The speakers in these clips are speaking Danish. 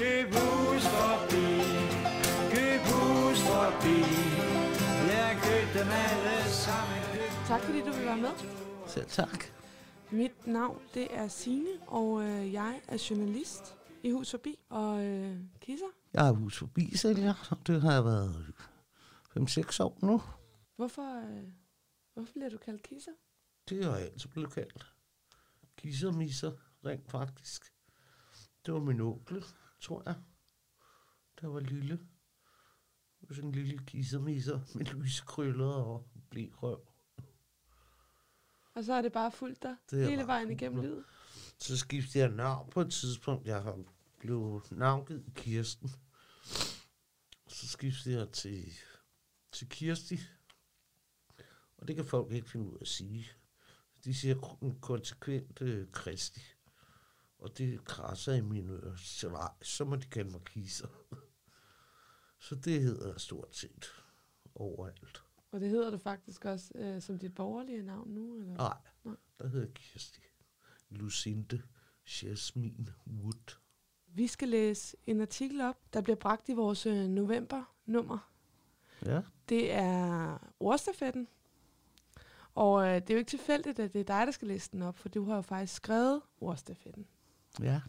Køb hus forbi, køb hus forbi. Jeg købte dem alle sammen. Tak fordi du vil være med. Selv tak. Mit navn det er Signe, og øh, jeg er journalist i Hus Forbi. Og øh, Kisser, Jeg er hus forbi sælger, det har jeg været 5-6 år nu. hvorfor, øh, hvorfor bliver du kaldt Kisser? Det har jeg altid blevet kaldt. Kisser misser, rent faktisk. Det var min onkel, tror jeg. Der var lille. Sådan en lille kissermisser med lyse krøller og blæ røv. Og så er det bare fulgt dig Det hele vejen igennem livet. Så skiftede jeg navn på et tidspunkt. Jeg har blevet navngivet Kirsten. Så skiftede jeg til, til Kirsti. Og det kan folk ikke finde ud af at sige. De siger konsekvent øh, Kristi. Og det krasser i mine ører. Så så må de kalde mig Kisser. Så det hedder stort set overalt. Og det hedder du faktisk også øh, som dit borgerlige navn nu? Eller? Nej, Nej. der hedder Kirsti. Lucinde Jasmin Wood. Vi skal læse en artikel op, der bliver bragt i vores øh, november-nummer. Ja. Det er ordstafetten. Og øh, det er jo ikke tilfældigt, at det er dig, der skal læse den op, for du har jo faktisk skrevet ordstafetten. Ja.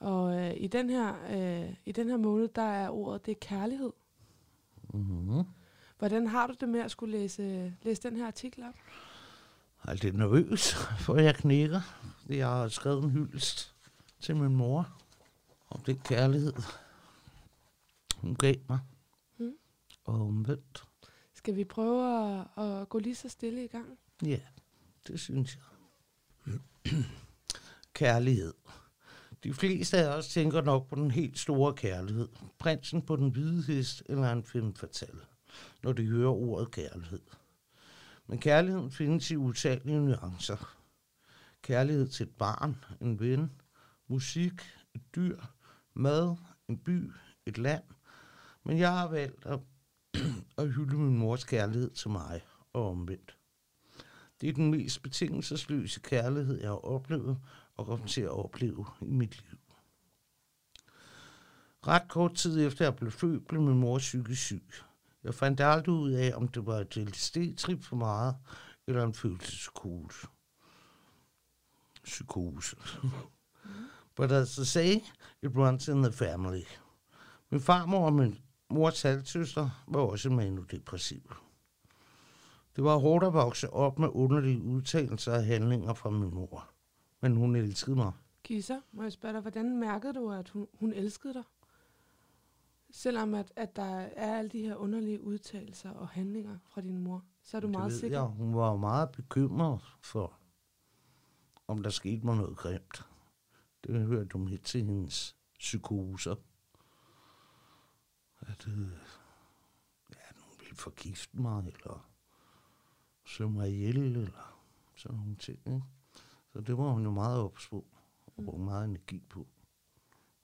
Og øh, i, den her, øh, i den her måned, der er ordet, det er kærlighed. Mm-hmm. Hvordan har du det med at skulle læse, læse den her artikel op? Jeg er lidt nervøs, for jeg knækker. Jeg har skrevet en hyldest til min mor om den kærlighed, hun gav mig. Mm. Og omvendt. Skal vi prøve at, at gå lige så stille i gang? Ja, det synes jeg. kærlighed. De fleste af os tænker nok på den helt store kærlighed. Prinsen på den hvide hest eller en femme fatale, når de hører ordet kærlighed. Men kærligheden findes i utallige nuancer. Kærlighed til et barn, en ven, musik, et dyr, mad, en by, et land. Men jeg har valgt at, at hylde min mors kærlighed til mig og omvendt. Det er den mest betingelsesløse kærlighed, jeg har oplevet og kom til at opleve i mit liv. Ret kort tid efter jeg blev født, blev min mor psykisk syg. Jeg fandt aldrig ud af, om det var et LSD-trip for meget, eller en følelsespsykose. Psykose. But as I say, it runs in the family. Min farmor og min mors halvsøster var også manodepressiv. Det var hårdt at vokse op med underlige udtalelser og handlinger fra min mor. Men hun elskede mig. Kisser, må jeg spørge dig, hvordan mærkede du, at hun, hun elskede dig? Selvom at, at der er alle de her underlige udtalelser og handlinger fra din mor, så er du Det meget sikker. Jeg. Hun var meget bekymret for, om der skete mig noget grimt. Det hørte du med til hendes psykoser. At øh, ja, nogen ville forgifte mig, eller slå mig ihjel, eller sådan nogle ting. Ikke? Så det var hun jo meget ops på, og brugte meget energi på,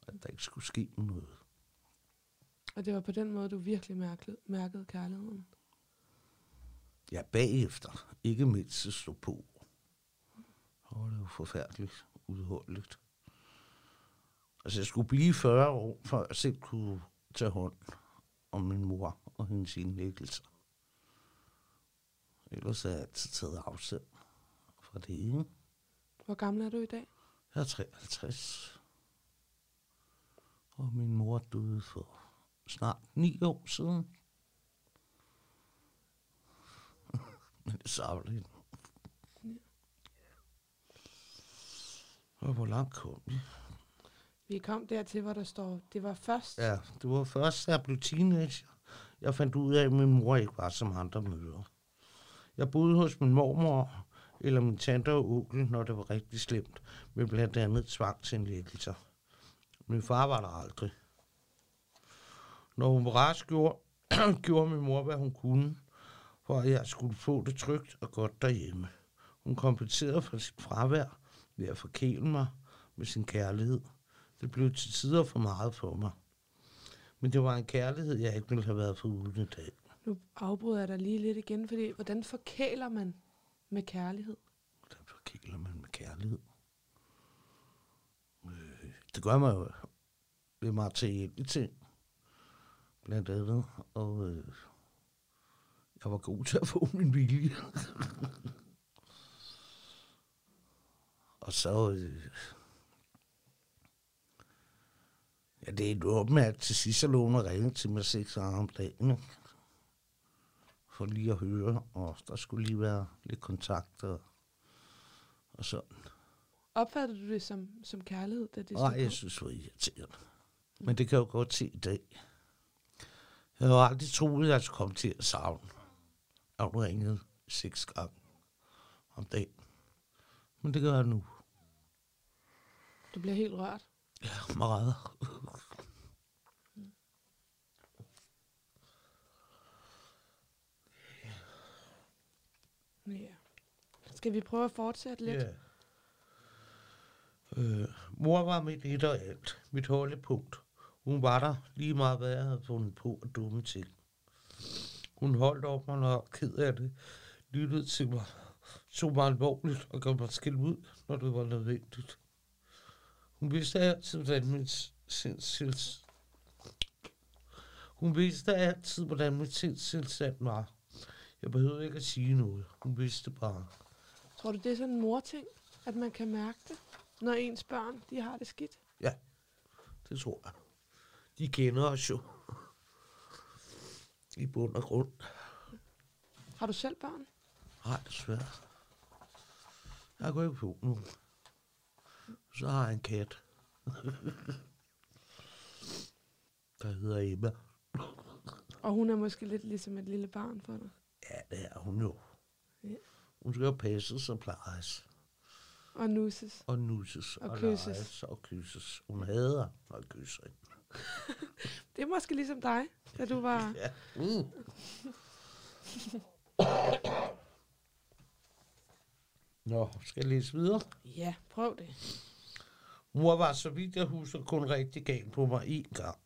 at der ikke skulle ske noget. Og det var på den måde, du virkelig mærkede, mærkede kærligheden. Ja, bagefter. Ikke mindst at stå på. Var det jo forfærdeligt udholdeligt. Altså, jeg skulle blive 40 år, før jeg selv kunne tage hånd om min mor og hendes indlæggelser. Ellers er jeg altid taget afstand fra det ene. Hvor gammel er du i dag? Jeg er 53. Og min mor døde for snart ni år siden. Men det savler hende. Og hvor langt kom vi? Vi kom dertil, hvor der står, det var først. Ja, det var først, da jeg blev teenager. Jeg fandt ud af, at min mor ikke var som andre mødre. Jeg boede hos min mormor, eller min tante og onkel, når det var rigtig slemt, med blandt andet tvangsindlæggelser. Min far var der aldrig. Når hun var rask, gjorde, gjorde min mor, hvad hun kunne, for at jeg skulle få det trygt og godt derhjemme. Hun kompenserede for sit fravær ved at forkæle mig med sin kærlighed. Det blev til tider for meget for mig. Men det var en kærlighed, jeg ikke ville have været for uden i dag. Nu afbryder jeg dig lige lidt igen, fordi hvordan forkæler man med kærlighed? Hvordan forkæler man med kærlighed? Øh, det gør man jo med materielle ting, blandt andet, og øh, jeg var god til at få min vilje. og så, øh, ja, det er et åbent, at til sidst så lå hun og ringede til mig seks gange om dagen, ikke? For lige at høre, og der skulle lige være lidt kontakt og, og sådan. Opfattede du det som, som kærlighed, da det Nej, jeg synes, det var irriterende. Men det kan jeg jo godt se i dag. Jeg havde aldrig troet, at jeg skulle komme til at savne. Jeg har ringet seks gange om dagen. Men det gør jeg nu. Du bliver helt rørt. Ja, meget. Ja. Skal vi prøve at fortsætte lidt? Ja. Øh, mor var mit et og alt. Mit holdepunkt. Hun var der lige meget, hvad jeg havde fundet på at dumme til. Hun holdt op mig, når jeg var ked af det. Lyttede til mig. Tog mig alvorligt og gav mig skæld ud, når det var nødvendigt. Hun vidste altid, hvordan mit sindsils... Hun vidste altid, hvordan mit sindstilstand var. Jeg behøvede ikke at sige noget. Hun vidste bare. Tror du, det er sådan en morting, at man kan mærke det, når ens børn de har det skidt? Ja, det tror jeg. De kender os jo. I bund og grund. Har du selv børn? Nej, desværre. Jeg går ikke på nu. Så har jeg en kat. Der hedder Emma. Og hun er måske lidt ligesom et lille barn for dig. Ja, det er hun jo. Ja. Hun skal passes og plejes. Og nusses. Og nusses Og og, kysses. og kysses. Hun hader at kysse. Det er måske ligesom dig, da du var... Ja. Mm. Nå, skal jeg læse videre? Ja, prøv det. Mor var, så vidt jeg husker, kun rigtig gal på mig én gang.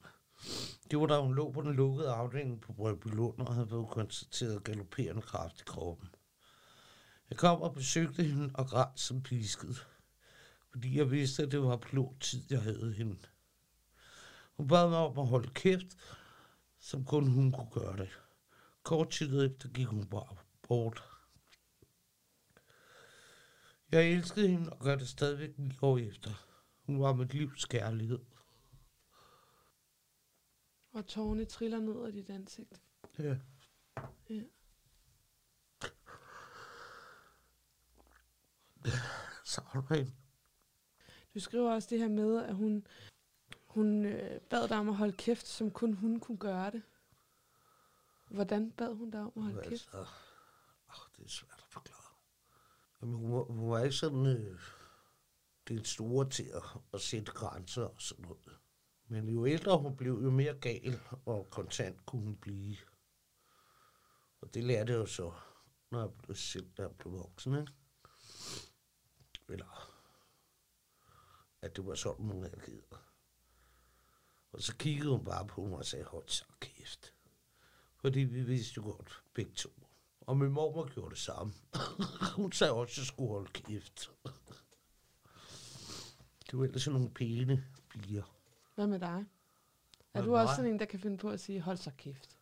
Det var da hun lå på den lukkede afdeling på Brøndby Lund og havde fået konstateret galopperende kraft i kroppen. Jeg kom og besøgte hende og græd som pisket, fordi jeg vidste, at det var blå tid, jeg havde hende. Hun bad mig om at holde kæft, som kun hun kunne gøre det. Kort tid efter gik hun bare bort. Jeg elskede hende og gør det stadigvæk ni år efter. Hun var mit livs kærlighed. Og tårne triller ned af dit ansigt. Ja. Ja. Savner hende. Du skriver også det her med, at hun, hun øh, bad dig om at holde kæft, som kun hun kunne gøre det. Hvordan bad hun dig om at holde kæft? Altså, oh, det er svært at forklare. Jamen, hun, var, hun var ikke sådan øh, det store til at, at sætte grænser og sådan noget. Men jo ældre hun blev, jo mere gal og kontant kunne hun blive. Og det lærte jeg jo så, når jeg blev selv, da jeg blev voksen, ikke? Eller, at det var sådan, hun agerede. Og så kiggede hun bare på mig og sagde, hold så kæft. Fordi vi vidste jo godt, begge to. Og min mormor gjorde det samme. hun sagde også, at jeg skulle holde kæft. det var ellers sådan nogle pæne piger. Hvad med dig? Er du også mig? sådan en, der kan finde på at sige, hold så kæft?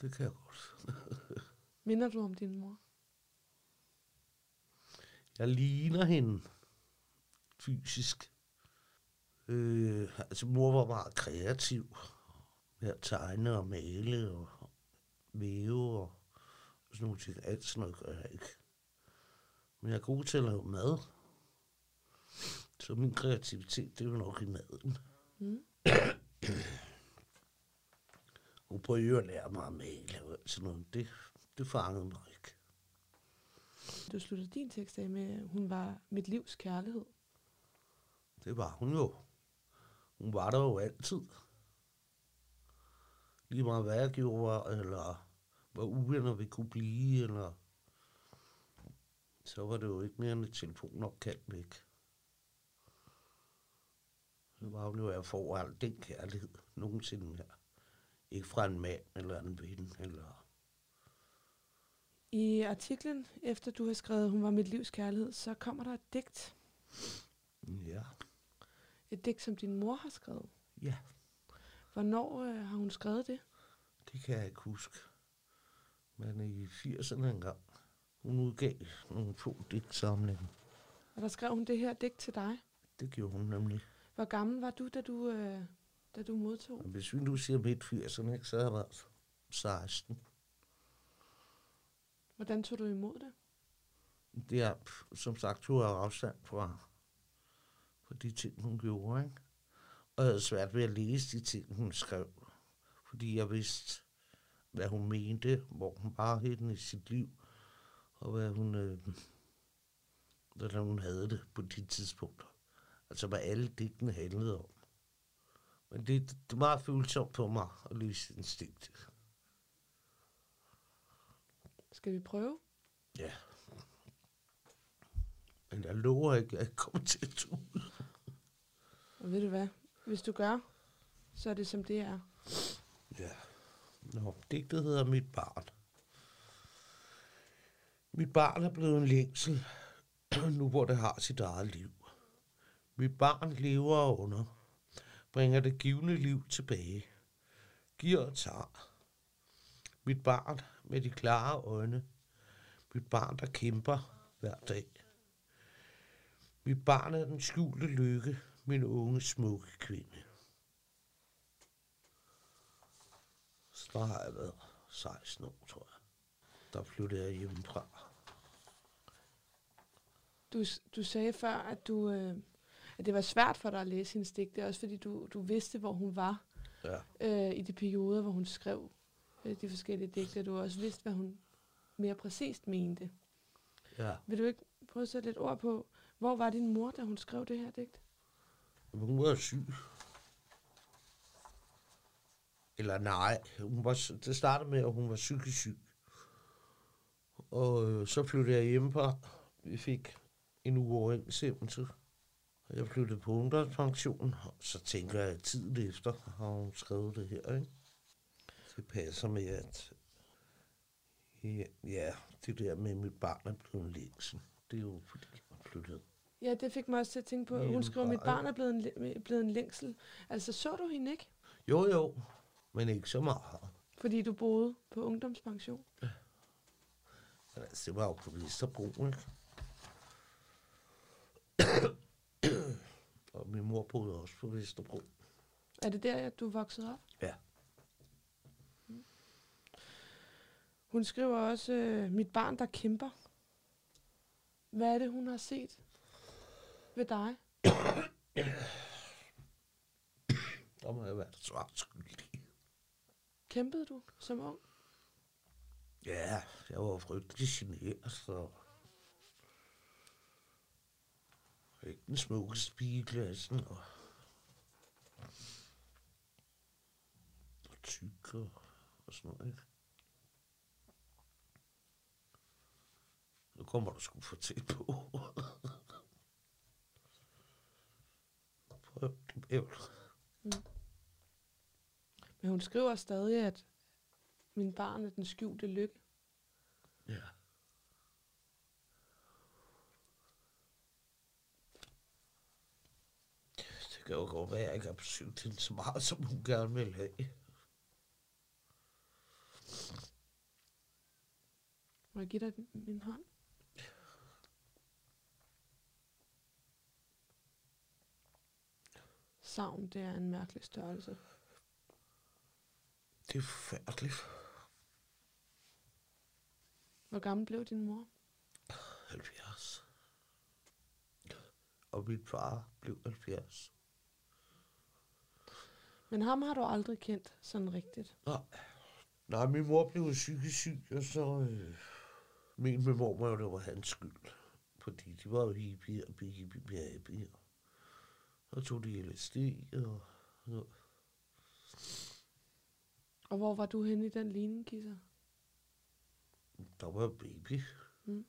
Det kan jeg godt. Minder du om din mor? Jeg ligner hende fysisk. Øh, altså, mor var meget kreativ med at tegne og male og væve og sådan nogle ting. Alt sådan noget gør jeg ikke. Men jeg er god til at lave mad. Så min kreativitet, det er jo nok i maden. Mm. Prøver at lære mig at male og sådan noget. Det, det fangede mig ikke. Du sluttede din tekst af med, at hun var mit livs kærlighed. Det var hun jo. Hun var der jo altid. Lige meget hvad jeg gjorde, eller hvor uvenner vi kunne blive, eller så var det jo ikke mere end et telefonopkald væk. Så var hun jo, at jeg får al den kærlighed nogensinde her. Ikke fra en mand eller en ven, eller... I artiklen, efter du har skrevet, hun var mit livs kærlighed, så kommer der et digt. Ja, Et digt, som din mor har skrevet. Ja, Hvornår øh, har hun skrevet det? det kan jeg ikke huske. Men i 80'erne engang, hun udgav nogle få digtsamlinger. Og der skrev hun det her digt til dig. Det gjorde hun nemlig. Hvor gammel var du, da du, øh, da du modtog? Og hvis vi nu siger midt 80'erne, ikke, så har jeg været 16. Hvordan tog du imod det? Det er, som sagt, tog jeg afstand fra, fra de ting, hun gjorde. Ikke? Og jeg havde svært ved at læse de ting, hun skrev. Fordi jeg vidste, hvad hun mente, hvor hun var henne i sit liv, og hvad hun, øh, hvordan hun havde det på de tidspunkter. Altså, hvad alle digtene handlede om. Men det, det var meget følsomt for mig at læse en. Skal vi prøve? Ja. Men jeg lover ikke, at jeg kommer til at tro. Og ved du hvad? Hvis du gør, så er det som det er. Ja. Nå, digtet hedder Mit barn. Mit barn er blevet en længsel, nu hvor det har sit eget liv. Mit barn lever under, bringer det givende liv tilbage. Giver og tager. Mit barn med de klare øjne. Mit barn, der kæmper hver dag. Mit barn er den skjulte lykke, min unge smukke kvinde. Så der har jeg været 16 år, tror jeg. Der flyttede jeg hjemmefra. Du, du sagde før, at, du, øh, at det var svært for dig at læse hendes digte, også fordi du, du vidste, hvor hun var Ja. øh, i de perioder, hvor hun skrev de forskellige digte. Du også vidste, hvad hun mere præcist mente. ja. Vil du ikke prøve at sætte lidt ord på, hvor var din mor, da hun skrev det her digt? Hun var syg. Eller nej, hun var, det startede med, at hun var psykisk syg. Og øh, så flyttede jeg hjemmefra. Vi fik en uge overensstemmelse. Og jeg flyttede på ungdomspension. Og så tænker jeg, at tiden efter har hun skrevet det her, ikke? Det passer med, at ja, ja, det der med, at mit barn er blevet en længsel. Det er jo fordi, jeg flyttede. Ja, det fik mig også til at tænke på, at hun skrev, at mit barn er blevet en, blevet en længsel. Altså, så du hende ikke? Jo, jo, men ikke så meget. Fordi du boede på ungdomspension. Men altså, det var jo på Vesterbro, ikke? og min mor boede også på Vesterbro. Er det der, at du voksede op? Ja. Hun skriver også, øh, mit barn, der kæmper. Hvad er det, hun har set ved dig? Der må jeg være svar skyldig. Kæmpede du som ung? Ja, jeg var frygtelig generet, så... Ikke den smukkeste pige i klassen, og... Og tyk og, og sådan noget, ikke? Nu kommer du sgu for tæt på. Prøv det bævl. Men hun skriver stadig, at min barn er den skjulte lykke. Ja. Det kan jo godt være, at jeg ikke har besøgt hende så meget, som hun gerne vil have. Må jeg give dig min hånd? Savn, det er en mærkelig størrelse. Det er forfærdeligt. Hvor gammel blev din mor? 70. Og min far blev 70. Men ham har du aldrig kendt sådan rigtigt. Nej. Nej, min mor blev psykisk syg, og så øh, min mor, at det var hans skyld. Fordi de var jo hippier og hippier. Og tog de LSD, og, og Og hvor var du henne i den ligning, Kisser? der var jeg baby. Mm.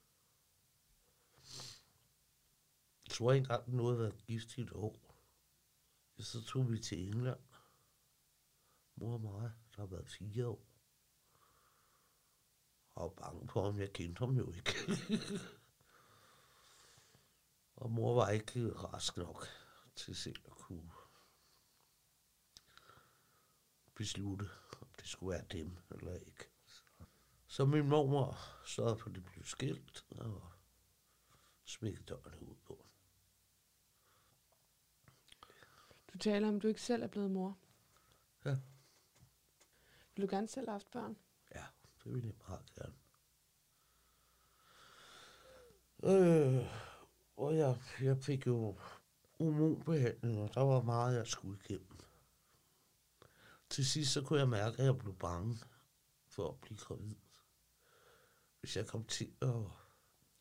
Jeg tror ikke engang, noget at være gift i et år. Så tog vi til England. Mor og mig, der har været fire år. Og var bange på, om jeg kendte ham jo ikke. og mor var ikke rask nok til selv at kunne beslutte, om det skulle være dem eller ikke. Så min mormor sørgede for, at det blev skilt, og smækkede døren ud på. Du taler om, at du ikke selv er blevet mor. Ja. Vil du gerne selv have haft børn? Ja, det ville jeg meget gerne. Øh, og jeg, jeg fik jo hormonbehandling, og der var meget, jeg skulle igennem. Til sidst så kunne jeg mærke, at jeg blev bange for at blive gravid. Hvis jeg kom til at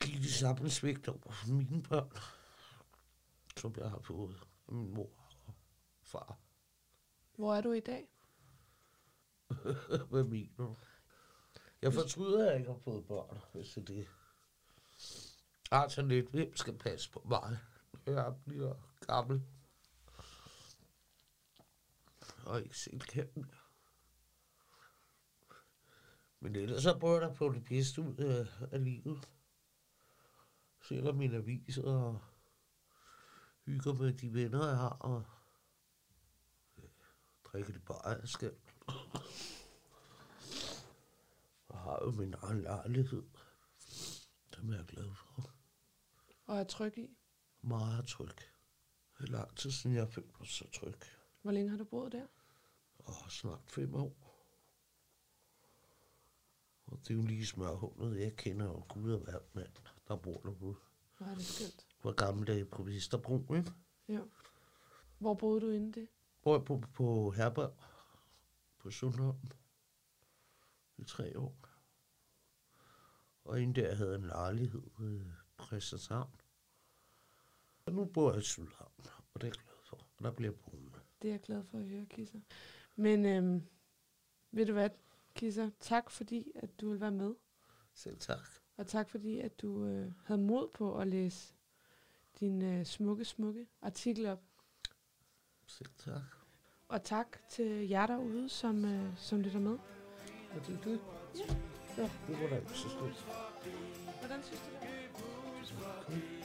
give de samme svigt over for mine børn, som jeg har fået af min mor og far. Hvor er du i dag? Hvad mener du? Jeg fortryder, at jeg ikke har fået børn, hvis det er det. Altså lidt, hvem skal passe på mig, når jeg bliver gammel? Og ikke kan mere. Men ellers så prøver jeg at få det bedste ud af, af livet. Selvom mine aviser og hygger med de venner, jeg har, og drikker det bare, jeg skal. Og har jo min egen lejlighed. Er jeg glad for. Og er tryg i? Meget tryg. Det er lang tid siden, jeg følte mig så tryg. Hvor længe har du boet der? Og snart fem år. Og det er jo lige smørhullet. Jeg kender jo Gud og hver mand, der bor derude. Hvor er det skønt. Hvor gamle dage på Vesterbro, ikke? Ja. Hvor boede du inde det? Hvor jeg på, på Herberg på Sundholm i tre år. Og inden der havde jeg en lejlighed i Christianshavn. Og nu bor jeg i Sydhavn, og det er jeg glad for. Og der bliver boende. Det er jeg glad for at høre, Kisser. Men øhm, ved du hvad, Kisser? Tak fordi, at du vil være med. Selv tak. Og tak fordi, at du øh, havde mod på at læse din øh, smukke, smukke artikel op. Selv tak. Og tak til jer derude, som, øh, som lytter med. Og det er det. Ja. Ja, det var da ikke så stort. Hvordan synes du det? Jeg